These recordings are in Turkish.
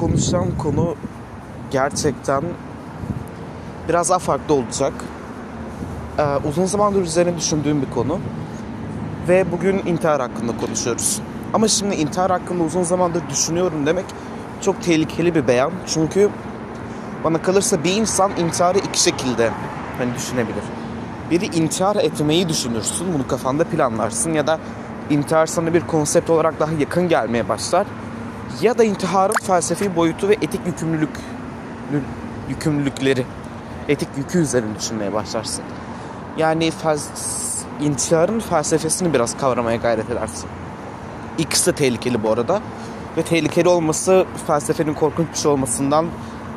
konuşacağım konu gerçekten biraz daha farklı olacak. Ee, uzun zamandır üzerine düşündüğüm bir konu. Ve bugün intihar hakkında konuşuyoruz. Ama şimdi intihar hakkında uzun zamandır düşünüyorum demek çok tehlikeli bir beyan. Çünkü bana kalırsa bir insan intiharı iki şekilde hani düşünebilir. Biri intihar etmeyi düşünürsün, bunu kafanda planlarsın ya da intihar sana bir konsept olarak daha yakın gelmeye başlar. Ya da intiharın felsefi boyutu ve etik yükümlülük yükümlülükleri, etik yükü üzerine düşünmeye başlarsın. Yani fels- intiharın felsefesini biraz kavramaya gayret edersin. İkisi de tehlikeli bu arada. Ve tehlikeli olması felsefenin korkunç bir şey olmasından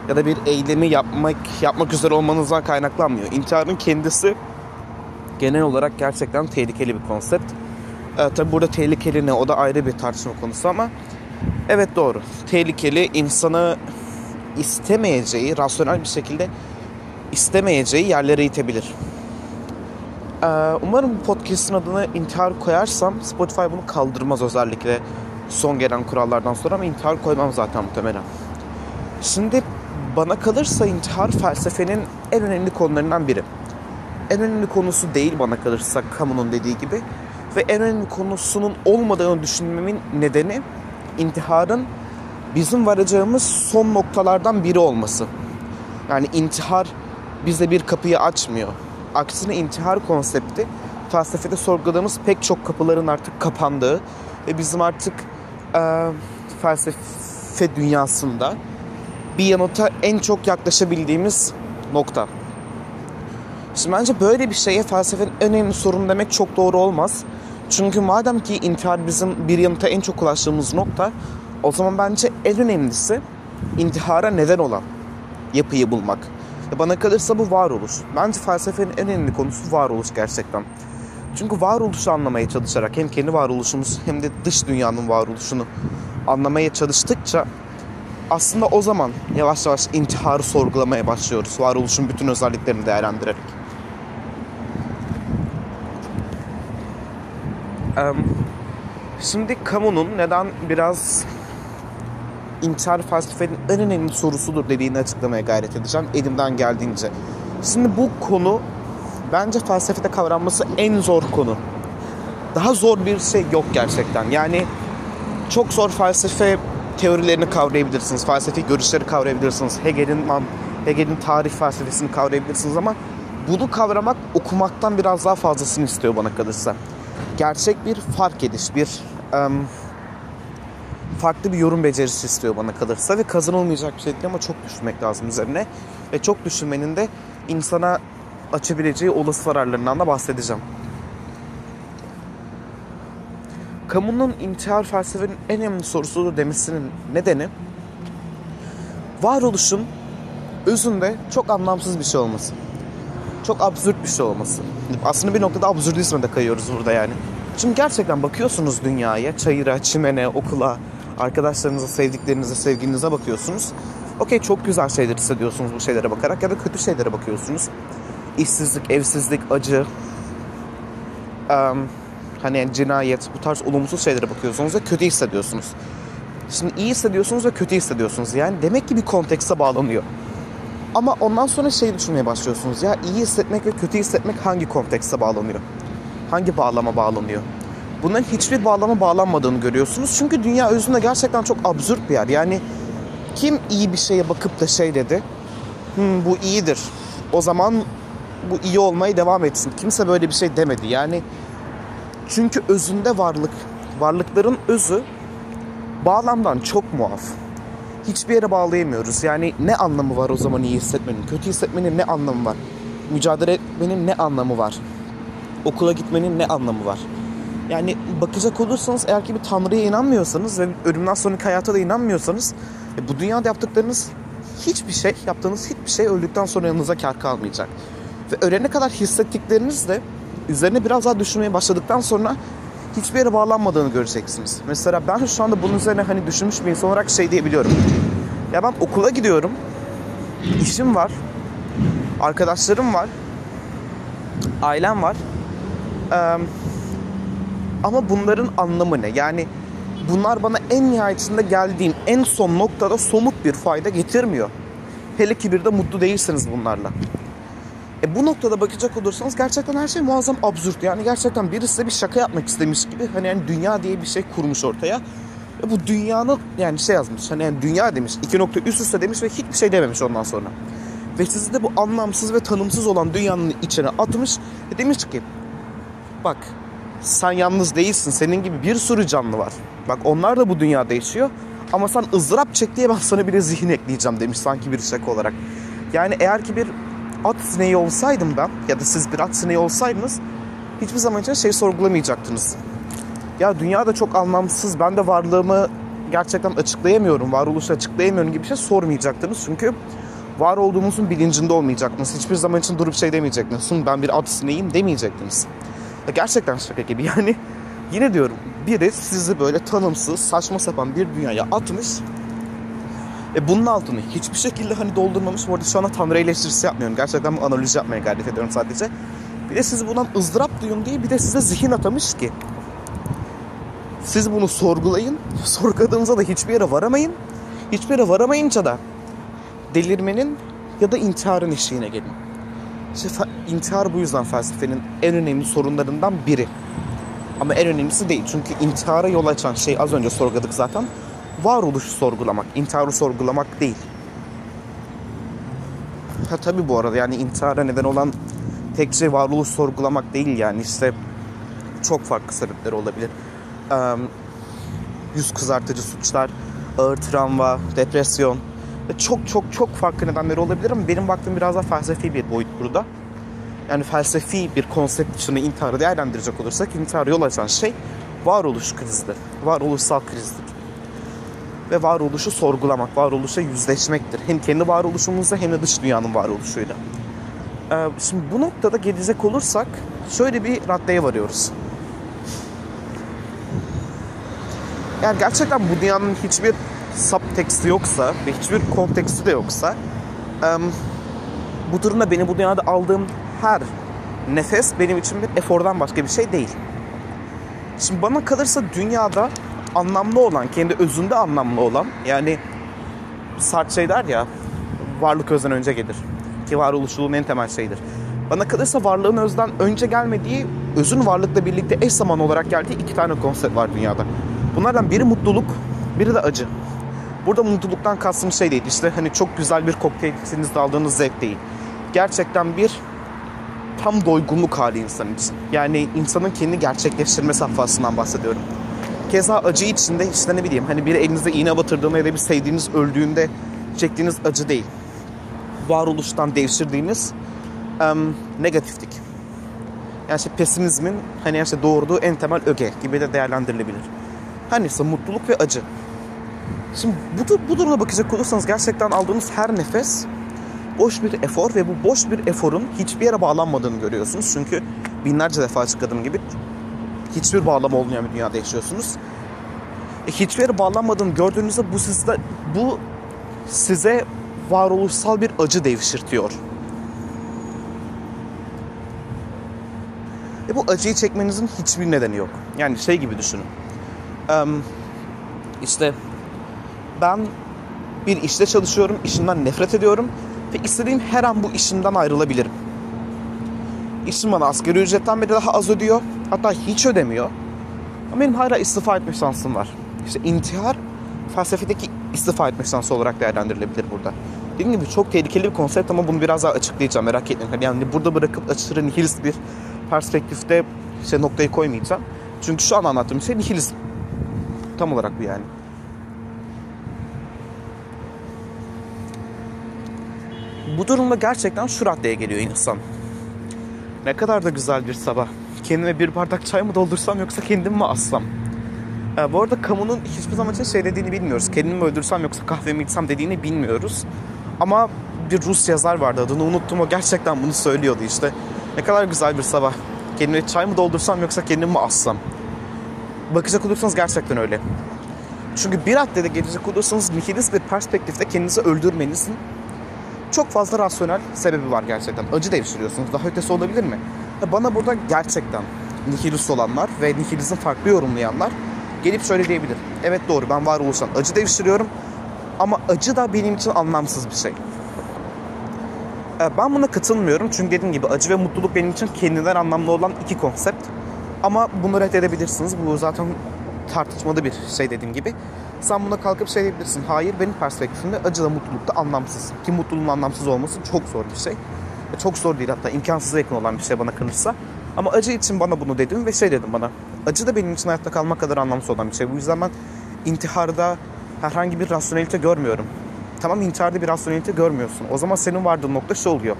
ya da bir eylemi yapmak yapmak üzere olmanızdan kaynaklanmıyor. İntiharın kendisi genel olarak gerçekten tehlikeli bir konsept. Ee, tabi burada tehlikeli ne o da ayrı bir tartışma konusu ama evet doğru. Tehlikeli insanı istemeyeceği, rasyonel bir şekilde istemeyeceği yerlere itebilir. Ee, umarım bu podcast'ın adını intihar koyarsam Spotify bunu kaldırmaz özellikle son gelen kurallardan sonra ama intihar koymam zaten muhtemelen. Şimdi bana kalırsa intihar felsefenin en önemli konularından biri. En önemli konusu değil bana kalırsa kamunun dediği gibi. Ve en önemli konusunun olmadığını düşünmemin nedeni intiharın bizim varacağımız son noktalardan biri olması. Yani intihar bize bir kapıyı açmıyor. Aksine intihar konsepti felsefede sorguladığımız pek çok kapıların artık kapandığı ve bizim artık e, felsefe dünyasında bir yanıta en çok yaklaşabildiğimiz nokta. Şimdi bence böyle bir şeye felsefenin en önemli sorunu demek çok doğru olmaz. Çünkü madem ki intihar bizim bir yanıta en çok ulaştığımız nokta, o zaman bence en önemlisi intihara neden olan yapıyı bulmak. Bana kalırsa bu varoluş. Bence felsefenin en önemli konusu varoluş gerçekten. Çünkü varoluşu anlamaya çalışarak hem kendi varoluşumuz hem de dış dünyanın varoluşunu anlamaya çalıştıkça aslında o zaman yavaş yavaş intiharı sorgulamaya başlıyoruz. Varoluşun bütün özelliklerini değerlendirerek. Şimdi kamunun neden biraz intihar felsefenin en önemli sorusudur dediğini açıklamaya gayret edeceğim elimden geldiğince. Şimdi bu konu bence felsefede kavranması en zor konu. Daha zor bir şey yok gerçekten. Yani çok zor felsefe teorilerini kavrayabilirsiniz. Felsefi görüşleri kavrayabilirsiniz. Hegel'in Hegel'in tarih felsefesini kavrayabilirsiniz ama bunu kavramak okumaktan biraz daha fazlasını istiyor bana kalırsa. Gerçek bir fark ediş, bir um, farklı bir yorum becerisi istiyor bana kalırsa ve kazanılmayacak bir şey değil ama çok düşünmek lazım üzerine ve çok düşünmenin de insana açabileceği olası zararlarından da bahsedeceğim. Kamunun intihar felsefenin en önemli sorusudur demesinin nedeni varoluşun özünde çok anlamsız bir şey olması. Çok absürt bir şey olması. Aslında bir noktada absürdizme de kayıyoruz burada yani. Çünkü gerçekten bakıyorsunuz dünyaya, çayıra, çimene, okula, arkadaşlarınıza, sevdiklerinize, sevgilinize bakıyorsunuz. Okey çok güzel şeyler hissediyorsunuz bu şeylere bakarak ya da kötü şeylere bakıyorsunuz. İşsizlik, evsizlik, acı, um, hani yani cinayet, bu tarz olumsuz şeylere bakıyorsunuz ve kötü hissediyorsunuz. Şimdi iyi hissediyorsunuz ve kötü hissediyorsunuz. Yani demek ki bir kontekste bağlanıyor. Ama ondan sonra şey düşünmeye başlıyorsunuz. Ya iyi hissetmek ve kötü hissetmek hangi kontekste bağlanıyor? Hangi bağlama bağlanıyor? Bunların hiçbir bağlama bağlanmadığını görüyorsunuz. Çünkü dünya özünde gerçekten çok absürt bir yer. Yani kim iyi bir şeye bakıp da şey dedi. Hmm, bu iyidir. O zaman bu iyi olmaya devam etsin. Kimse böyle bir şey demedi. Yani çünkü özünde varlık, varlıkların özü bağlamdan çok muaf. Hiçbir yere bağlayamıyoruz. Yani ne anlamı var o zaman iyi hissetmenin? Kötü hissetmenin ne anlamı var? Mücadele etmenin ne anlamı var? Okula gitmenin ne anlamı var? Yani bakacak olursanız eğer ki bir tanrıya inanmıyorsanız ve ölümden sonraki hayata da inanmıyorsanız e, bu dünyada yaptıklarınız hiçbir şey, yaptığınız hiçbir şey öldükten sonra yanınıza kar kalmayacak. Ve ölene kadar hissettikleriniz de üzerine biraz daha düşünmeye başladıktan sonra hiçbir yere bağlanmadığını göreceksiniz. Mesela ben şu anda bunun üzerine hani düşünmüş bir insan olarak şey diyebiliyorum. Ya ben okula gidiyorum. işim var. Arkadaşlarım var. Ailem var. Ee, ama bunların anlamı ne? Yani bunlar bana en nihayetinde geldiğim en son noktada somut bir fayda getirmiyor. Hele ki bir de mutlu değilseniz bunlarla. E bu noktada bakacak olursanız gerçekten her şey muazzam absürt. Yani gerçekten birisi size bir şaka yapmak istemiş gibi hani yani dünya diye bir şey kurmuş ortaya. Ve bu dünyanın yani şey yazmış hani yani dünya demiş iki nokta üst üste demiş ve hiçbir şey dememiş ondan sonra. Ve sizi de bu anlamsız ve tanımsız olan dünyanın içine atmış ve demiş ki bak sen yalnız değilsin senin gibi bir sürü canlı var. Bak onlar da bu dünyada yaşıyor ama sen ızdırap çek diye ben sana bir de zihin ekleyeceğim demiş sanki bir şaka olarak. Yani eğer ki bir at sineği olsaydım ben ya da siz bir at sineği olsaydınız hiçbir zaman için şey sorgulamayacaktınız. Ya dünya da çok anlamsız ben de varlığımı gerçekten açıklayamıyorum, varoluşu açıklayamıyorum gibi bir şey sormayacaktınız. Çünkü var olduğumuzun bilincinde olmayacaktınız. Hiçbir zaman için durup şey demeyecektiniz. Ben bir at sineğiyim demeyecektiniz. Ya gerçekten şaka gibi yani. Yine diyorum biri sizi böyle tanımsız, saçma sapan bir dünyaya atmış ve bunun altını hiçbir şekilde hani doldurmamış. Bu arada şu anda tanrı eleştirisi yapmıyorum. Gerçekten bu analiz yapmaya gayret ediyorum sadece. Bir de sizi bundan ızdırap duyun diye bir de size zihin atamış ki. Siz bunu sorgulayın. Sorguladığınızda da hiçbir yere varamayın. Hiçbir yere varamayınca da delirmenin ya da intiharın eşiğine gelin. İşte intihar bu yüzden felsefenin en önemli sorunlarından biri. Ama en önemlisi değil. Çünkü intihara yol açan şey az önce sorguladık zaten varoluşu sorgulamak, intiharı sorgulamak değil. Ha tabi bu arada yani intihara neden olan tek şey varoluş sorgulamak değil yani işte çok farklı sebepleri olabilir. Ee, yüz kızartıcı suçlar, ağır travma, depresyon ve çok çok çok farklı nedenleri olabilir ama benim baktığım biraz daha felsefi bir boyut burada. Yani felsefi bir konsept dışında intiharı değerlendirecek olursak intihar yol açan şey varoluş krizidir. Varoluşsal krizdir ve varoluşu sorgulamak, varoluşa yüzleşmektir. Hem kendi varoluşumuzla hem de dış dünyanın varoluşuyla. Ee, şimdi bu noktada gelecek olursak şöyle bir raddeye varıyoruz. Yani gerçekten bu dünyanın hiçbir subteksti yoksa ve hiçbir konteksti de yoksa bu durumda beni bu dünyada aldığım her nefes benim için bir efordan başka bir şey değil. Şimdi bana kalırsa dünyada anlamlı olan, kendi özünde anlamlı olan yani Sartre şey der ya varlık özden önce gelir. Ki varoluşçuluğun en temel şeyidir. Bana kalırsa varlığın özden önce gelmediği, özün varlıkla birlikte eş zaman olarak geldiği iki tane konsept var dünyada. Bunlardan biri mutluluk, biri de acı. Burada mutluluktan kastım şey değil. İşte hani çok güzel bir kokteyl içinizde aldığınız zevk değil. Gerçekten bir tam doygunluk hali insan için. Yani insanın kendi gerçekleştirme safhasından bahsediyorum. Keza acı içinde işte ne bileyim hani bir elinize iğne batırdığında ya da bir sevdiğiniz öldüğünde çektiğiniz acı değil. Varoluştan devşirdiğiniz um, negatiflik. Yani işte pesimizmin hani işte doğurduğu en temel öge gibi de değerlendirilebilir. Hani ise mutluluk ve acı. Şimdi bu, bu duruma bakacak olursanız gerçekten aldığınız her nefes boş bir efor ve bu boş bir eforun hiçbir yere bağlanmadığını görüyorsunuz. Çünkü binlerce defa açıkladığım gibi hiçbir bağlam olmayan bir dünyada yaşıyorsunuz. E, hiçbir bağlanmadığını gördüğünüzde bu sizde bu size varoluşsal bir acı devşirtiyor. E bu acıyı çekmenizin hiçbir nedeni yok. Yani şey gibi düşünün. Ee, işte ben bir işte çalışıyorum, işimden nefret ediyorum ve istediğim her an bu işimden ayrılabilirim. İşim bana asgari ücretten bile daha az ödüyor. Hatta hiç ödemiyor. Ama benim hala istifa etme şansım var. İşte intihar felsefedeki istifa etme şansı olarak değerlendirilebilir burada. Dediğim gibi çok tehlikeli bir konsept ama bunu biraz daha açıklayacağım merak etmeyin. Yani burada bırakıp aşırı nihilist bir perspektifte işte noktayı koymayacağım. Çünkü şu an anlattığım şey nihilizm. Tam olarak bu yani. Bu durumda gerçekten şu raddeye geliyor insan. Ne kadar da güzel bir sabah. Kendime bir bardak çay mı doldursam yoksa kendim mi assam? Ee, bu arada kamunun hiçbir zaman için şey dediğini bilmiyoruz. Kendimi mi öldürsem yoksa kahve mi içsem dediğini bilmiyoruz. Ama bir Rus yazar vardı adını unuttum o gerçekten bunu söylüyordu işte. Ne kadar güzel bir sabah. Kendime çay mı doldursam yoksa kendimi mi assam? Bakacak olursanız gerçekten öyle. Çünkü bir raddede gelecek olursanız nihilist bir perspektifte kendinizi öldürmenizin çok fazla rasyonel sebebi var gerçekten. Acı devşiriyorsunuz. Daha ötesi olabilir mi? Bana burada gerçekten nihilist olanlar ve nihilizm farklı yorumlayanlar gelip şöyle diyebilir. Evet doğru ben varoluşsal acı devşiriyorum ama acı da benim için anlamsız bir şey. Ee, Ben buna katılmıyorum çünkü dediğim gibi acı ve mutluluk benim için kendinden anlamlı olan iki konsept. Ama bunu reddedebilirsiniz. Bu zaten tartışmalı bir şey dediğim gibi. Sen buna kalkıp şey diyebilirsin. Hayır benim perspektifimde acı da mutluluk da anlamsız. Ki mutluluğun anlamsız olması çok zor bir şey. E, Çok zor değil hatta imkansıza yakın olan bir şey bana kalırsa. Ama acı için bana bunu dedim ve şey dedim bana. Acı da benim için hayatta kalmak kadar anlamsız olan bir şey. Bu yüzden ben intiharda herhangi bir rasyonelite görmüyorum. Tamam intiharda bir rasyonelite görmüyorsun. O zaman senin vardığın nokta şu oluyor.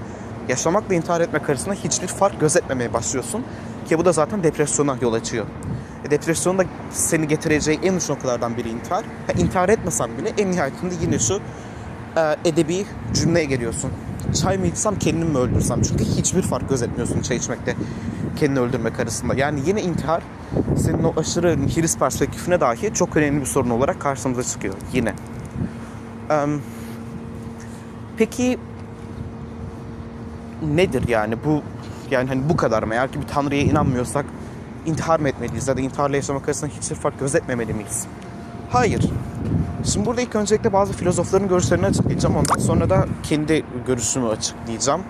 Yaşamakla intihar etmek arasında hiçbir fark gözetmemeye başlıyorsun. Ki bu da zaten depresyona yol açıyor. E, depresyonun da seni getireceği en uç noktalardan biri intihar. Ha, intihar etmesen bile en nihayetinde yine şu e, edebi cümleye geliyorsun. Çay mı içsem kendimi mi öldürsem? Çünkü hiçbir fark gözetmiyorsun çay içmekte kendini öldürmek arasında. Yani yine intihar senin o aşırı nihilist perspektifine dahi çok önemli bir sorun olarak karşımıza çıkıyor yine. Em, peki nedir yani bu yani hani bu kadar mı? Eğer ki bir tanrıya inanmıyorsak intihar mı etmeliyiz ya da intiharla yaşamak arasında hiçbir fark gözetmemeli miyiz? Hayır. Şimdi burada ilk öncelikle bazı filozofların görüşlerini açıklayacağım. Ondan sonra da kendi görüşümü açıklayacağım.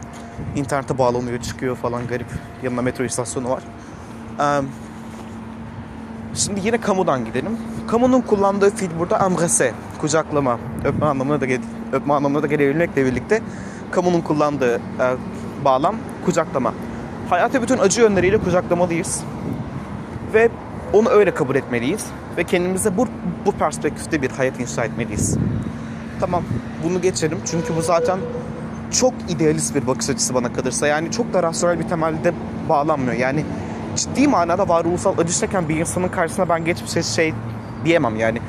İnternete bağlanıyor, çıkıyor falan garip. Yanında metro istasyonu var. Şimdi yine kamudan gidelim. Kamunun kullandığı fiil burada embrase, kucaklama, öpme anlamına da öpme anlamına da gelebilmekle birlikte kamunun kullandığı e, bağlam kucaklama. Hayatı bütün acı yönleriyle kucaklamalıyız ve onu öyle kabul etmeliyiz ve kendimize bu bu perspektifte bir hayat inşa etmeliyiz. Tamam, bunu geçelim çünkü bu zaten çok idealist bir bakış açısı bana kalırsa. Yani çok da rasyonel bir temelde bağlanmıyor. Yani ciddi manada varoluşsal acı çeken bir insanın karşısına ben geçmişe şey diyemem yani.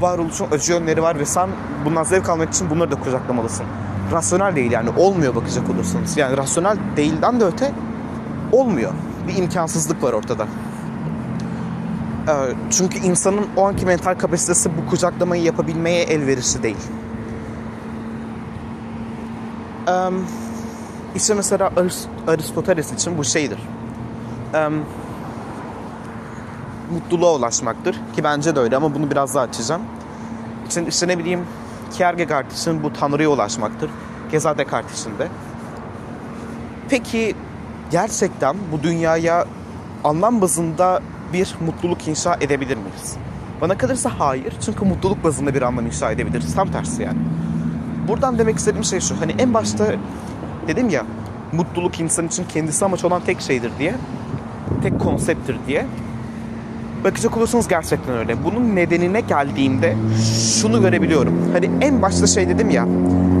Varoluşun acı yönleri var ve sen bundan zevk almak için bunları da kucaklamalısın. Rasyonel değil yani olmuyor bakacak olursanız. Yani rasyonel değilden de öte olmuyor. Bir imkansızlık var ortada. Ee, Çünkü insanın o anki mental kapasitesi bu kucaklamayı yapabilmeye elverişli değil. İşte mesela Arist- Aristoteles için bu şeydir. Mutluluğa ulaşmaktır. Ki bence de öyle ama bunu biraz daha açacağım. İşte, işte ne bileyim Kierkegaard için bu tanrıya ulaşmaktır. Keza Descartes için de. Peki gerçekten bu dünyaya anlam bazında bir mutluluk inşa edebilir miyiz? Bana kalırsa hayır. Çünkü mutluluk bazında bir anlam inşa edebiliriz. Tam tersi yani. Buradan demek istediğim şey şu. Hani en başta dedim ya mutluluk insan için kendisi amaç olan tek şeydir diye. Tek konsepttir diye. Bakacak olursanız gerçekten öyle. Bunun nedenine geldiğimde şunu görebiliyorum. Hani en başta şey dedim ya.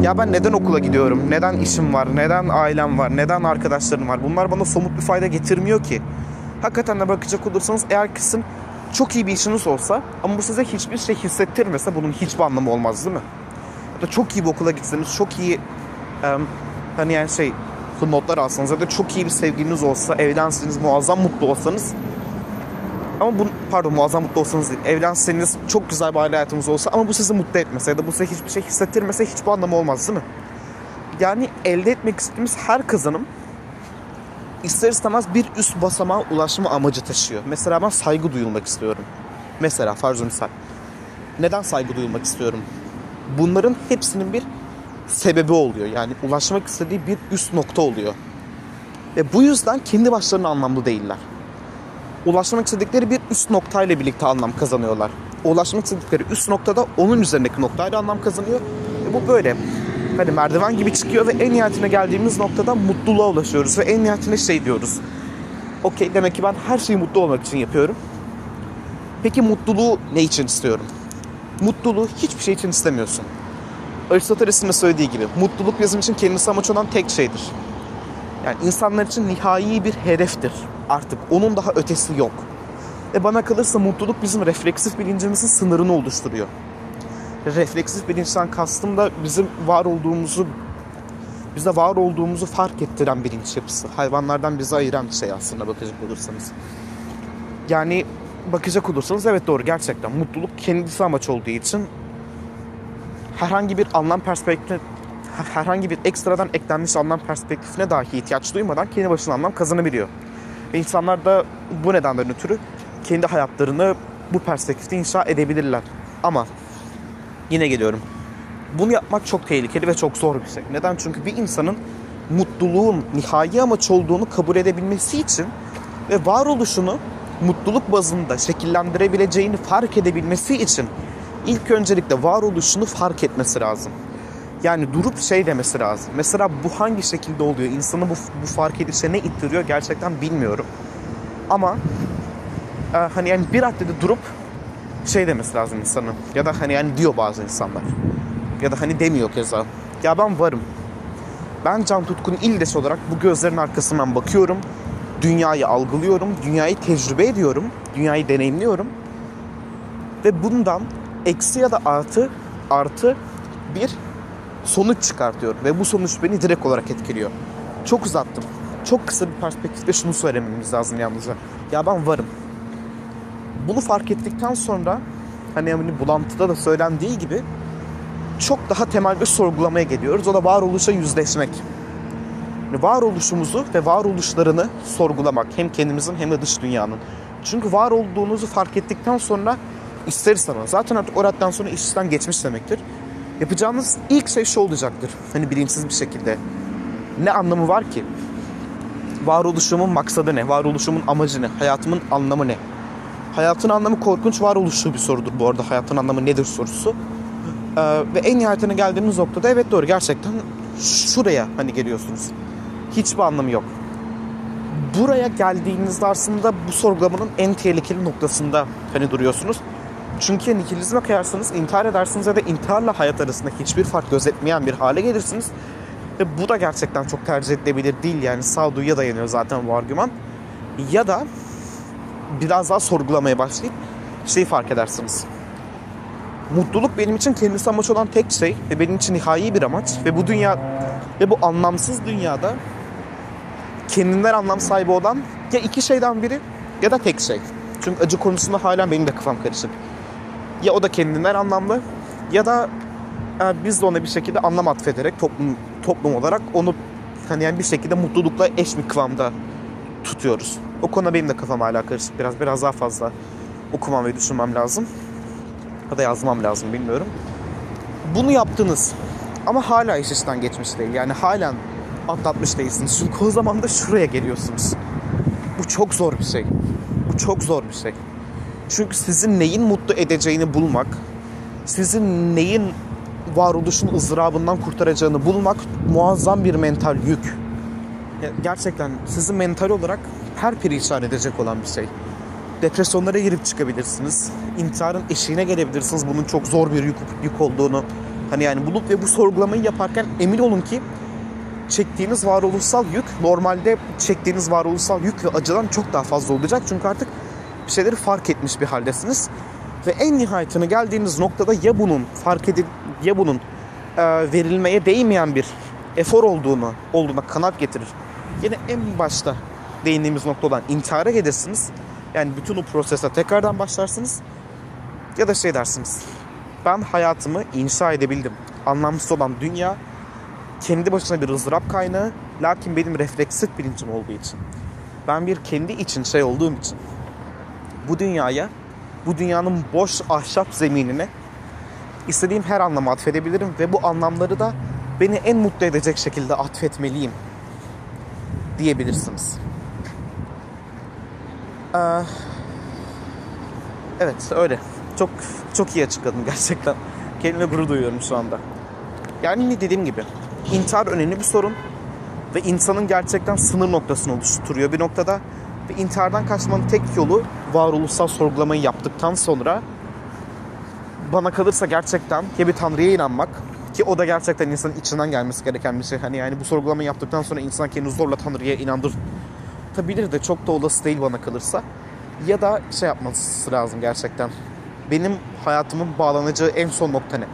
Ya ben neden okula gidiyorum? Neden işim var? Neden ailem var? Neden arkadaşlarım var? Bunlar bana somut bir fayda getirmiyor ki. Hakikaten de bakacak olursanız eğer kısım çok iyi bir işiniz olsa ama bu size hiçbir şey hissettirmese bunun hiçbir anlamı olmaz değil mi? Ya da çok iyi bir okula gitseniz, çok iyi em, hani yani şey notlar alsanız ya da çok iyi bir sevgiliniz olsa, evlenseniz, muazzam mutlu olsanız ama bu pardon muazzam mutlu olsanız değil. Evlenseniz çok güzel bir aile hayatınız olsa ama bu sizi mutlu etmese ya da bu size hiçbir şey hissettirmese hiçbir anlamı olmaz değil mi? Yani elde etmek istediğimiz her kazanım ister istemez bir üst basamağa ulaşma amacı taşıyor. Mesela ben saygı duyulmak istiyorum. Mesela farz misal. Neden saygı duyulmak istiyorum? Bunların hepsinin bir sebebi oluyor. Yani ulaşmak istediği bir üst nokta oluyor. Ve bu yüzden kendi başlarına anlamlı değiller ulaşmak istedikleri bir üst noktayla birlikte anlam kazanıyorlar. Ulaşmak istedikleri üst noktada onun üzerindeki noktayla anlam kazanıyor. E bu böyle. Hani merdiven gibi çıkıyor ve en nihayetine geldiğimiz noktada mutluluğa ulaşıyoruz ve en nihayetine şey diyoruz. Okey demek ki ben her şeyi mutlu olmak için yapıyorum. Peki mutluluğu ne için istiyorum? Mutluluğu hiçbir şey için istemiyorsun. Aristoteles'in de söylediği gibi mutluluk bizim için kendisi amaç olan tek şeydir. Yani insanlar için nihai bir hedeftir. Artık onun daha ötesi yok. Ve bana kalırsa mutluluk bizim refleksif bilincimizin sınırını oluşturuyor. Refleksif bilinçten kastım da bizim var olduğumuzu bize var olduğumuzu fark ettiren bilinç yapısı. Hayvanlardan bizi ayıran şey aslında bakacak olursanız. Yani bakacak olursanız evet doğru gerçekten mutluluk kendisi amaç olduğu için herhangi bir anlam perspektif herhangi bir ekstradan eklenmiş anlam perspektifine dahi ihtiyaç duymadan kendi başına anlam kazanabiliyor. Ve insanlar da bu nedenden ötürü kendi hayatlarını bu perspektifte inşa edebilirler. Ama yine geliyorum. Bunu yapmak çok tehlikeli ve çok zor bir şey. Neden? Çünkü bir insanın mutluluğun nihai amaç olduğunu kabul edebilmesi için ve varoluşunu mutluluk bazında şekillendirebileceğini fark edebilmesi için ilk öncelikle varoluşunu fark etmesi lazım. Yani durup şey demesi lazım. Mesela bu hangi şekilde oluyor? İnsanı bu, bu fark edişe ne ittiriyor gerçekten bilmiyorum. Ama e, hani yani bir raddede durup şey demesi lazım insanın. Ya da hani yani diyor bazı insanlar. Ya da hani demiyor keza. Ya ben varım. Ben Can Tutkun'un ildes olarak bu gözlerin arkasından bakıyorum. Dünyayı algılıyorum. Dünyayı tecrübe ediyorum. Dünyayı deneyimliyorum. Ve bundan eksi ya da artı artı bir sonuç çıkartıyorum. Ve bu sonuç beni direkt olarak etkiliyor. Çok uzattım. Çok kısa bir perspektifte şunu söylememiz lazım yalnızca. Ya ben varım. Bunu fark ettikten sonra hani yani bulantıda da söylendiği gibi çok daha temel bir sorgulamaya geliyoruz. O da varoluşa yüzleşmek. Yani varoluşumuzu ve varoluşlarını sorgulamak. Hem kendimizin hem de dış dünyanın. Çünkü var olduğunuzu fark ettikten sonra ister istemez. Zaten artık o radden sonra iş işten geçmiş demektir. Yapacağınız ilk şey şu olacaktır. Hani bilinçsiz bir şekilde. Ne anlamı var ki? Varoluşumun maksadı ne? Varoluşumun amacı ne? Hayatımın anlamı ne? Hayatın anlamı korkunç varoluşu bir sorudur bu arada. Hayatın anlamı nedir sorusu. Ee, ve en nihayetine geldiğimiz noktada evet doğru gerçekten şuraya hani geliyorsunuz. Hiçbir anlamı yok. Buraya geldiğinizde aslında bu sorgulamanın en tehlikeli noktasında hani duruyorsunuz. Çünkü nihilizme kayarsanız intihar edersiniz ya da intiharla hayat arasında hiçbir fark gözetmeyen bir hale gelirsiniz. Ve bu da gerçekten çok tercih edilebilir değil yani sağduyuya dayanıyor zaten bu argüman. Ya da biraz daha sorgulamaya başlayıp şeyi fark edersiniz. Mutluluk benim için kendisi amaç olan tek şey ve benim için nihai bir amaç ve bu dünya ve bu anlamsız dünyada kendinden anlam sahibi olan ya iki şeyden biri ya da tek şey. Çünkü acı konusunda hala benim de kafam karışık. Ya o da kendinden anlamlı ya da yani biz de ona bir şekilde anlam atfederek toplum toplum olarak onu hani yani bir şekilde mutlulukla eş bir kıvamda tutuyoruz. O konuda benim de kafam hala karışık. Biraz biraz daha fazla okumam ve düşünmem lazım. Ya da yazmam lazım bilmiyorum. Bunu yaptınız. Ama hala iş işten geçmiş değil. Yani halen atlatmış değilsiniz. Çünkü o zaman da şuraya geliyorsunuz. Bu çok zor bir şey. Bu çok zor bir şey. Çünkü sizin neyin mutlu edeceğini bulmak, sizin neyin varoluşun ızdırabından kurtaracağını bulmak muazzam bir mental yük. Gerçekten sizi mental olarak her perişan edecek olan bir şey. Depresyonlara girip çıkabilirsiniz. İntiharın eşiğine gelebilirsiniz. Bunun çok zor bir yük, yük olduğunu. Hani yani bulup ve bu sorgulamayı yaparken emin olun ki çektiğiniz varoluşsal yük normalde çektiğiniz varoluşsal yük ve acıdan çok daha fazla olacak. Çünkü artık bir şeyleri fark etmiş bir haldesiniz. Ve en nihayetine geldiğiniz noktada ya bunun fark edip ya bunun e, verilmeye değmeyen bir efor olduğunu olduğuna kanat getirir. Yine en başta değindiğimiz nokta olan intihara gelirsiniz. Yani bütün o prosese tekrardan başlarsınız. Ya da şey dersiniz. Ben hayatımı inşa edebildim. Anlamsız olan dünya kendi başına bir ızdırap kaynağı. Lakin benim refleksif bilincim olduğu için. Ben bir kendi için şey olduğum için. Bu dünyaya, bu dünyanın boş ahşap zeminine istediğim her anlamı atfedebilirim. Ve bu anlamları da beni en mutlu edecek şekilde atfetmeliyim diyebilirsiniz. Ee, evet öyle. Çok çok iyi açıkladım gerçekten. Kendime gurur duyuyorum şu anda. Yani dediğim gibi intihar önemli bir sorun ve insanın gerçekten sınır noktasını oluşturuyor bir noktada ve intihardan kaçmanın tek yolu varoluşsal sorgulamayı yaptıktan sonra bana kalırsa gerçekten ya bir tanrıya inanmak ki o da gerçekten insanın içinden gelmesi gereken bir şey. Hani yani bu sorgulamayı yaptıktan sonra insan kendini zorla tanrıya inandır Tabidir de çok da olası değil bana kalırsa. Ya da şey yapması lazım gerçekten. Benim hayatımın bağlanacağı en son nokta ne?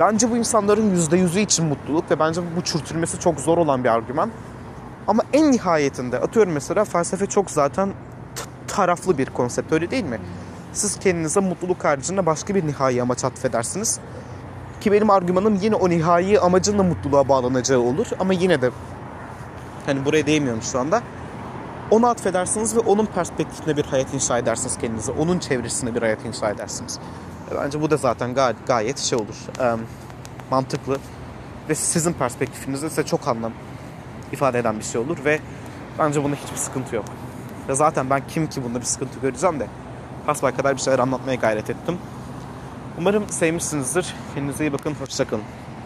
Bence bu insanların %100'ü için mutluluk ve bence bu çürütülmesi çok zor olan bir argüman. Ama en nihayetinde atıyorum mesela felsefe çok zaten taraflı bir konsept öyle değil mi? Siz kendinize mutluluk haricinde başka bir nihai amaç atfedersiniz. Ki benim argümanım yine o nihai amacın da mutluluğa bağlanacağı olur. Ama yine de hani buraya değmiyorum şu anda. Onu atfedersiniz ve onun perspektifinde bir hayat inşa edersiniz kendinize. Onun çevresinde bir hayat inşa edersiniz. E, Bence bu da zaten gayet, gayet şey olur. e, mantıklı. Ve sizin perspektifinizde size çok anlam ifade eden bir şey olur ve bence bunda hiçbir sıkıntı yok. Ve zaten ben kim ki bunda bir sıkıntı göreceğim de hasbel kadar bir şeyler anlatmaya gayret ettim. Umarım sevmişsinizdir. Kendinize iyi bakın. Hoşçakalın.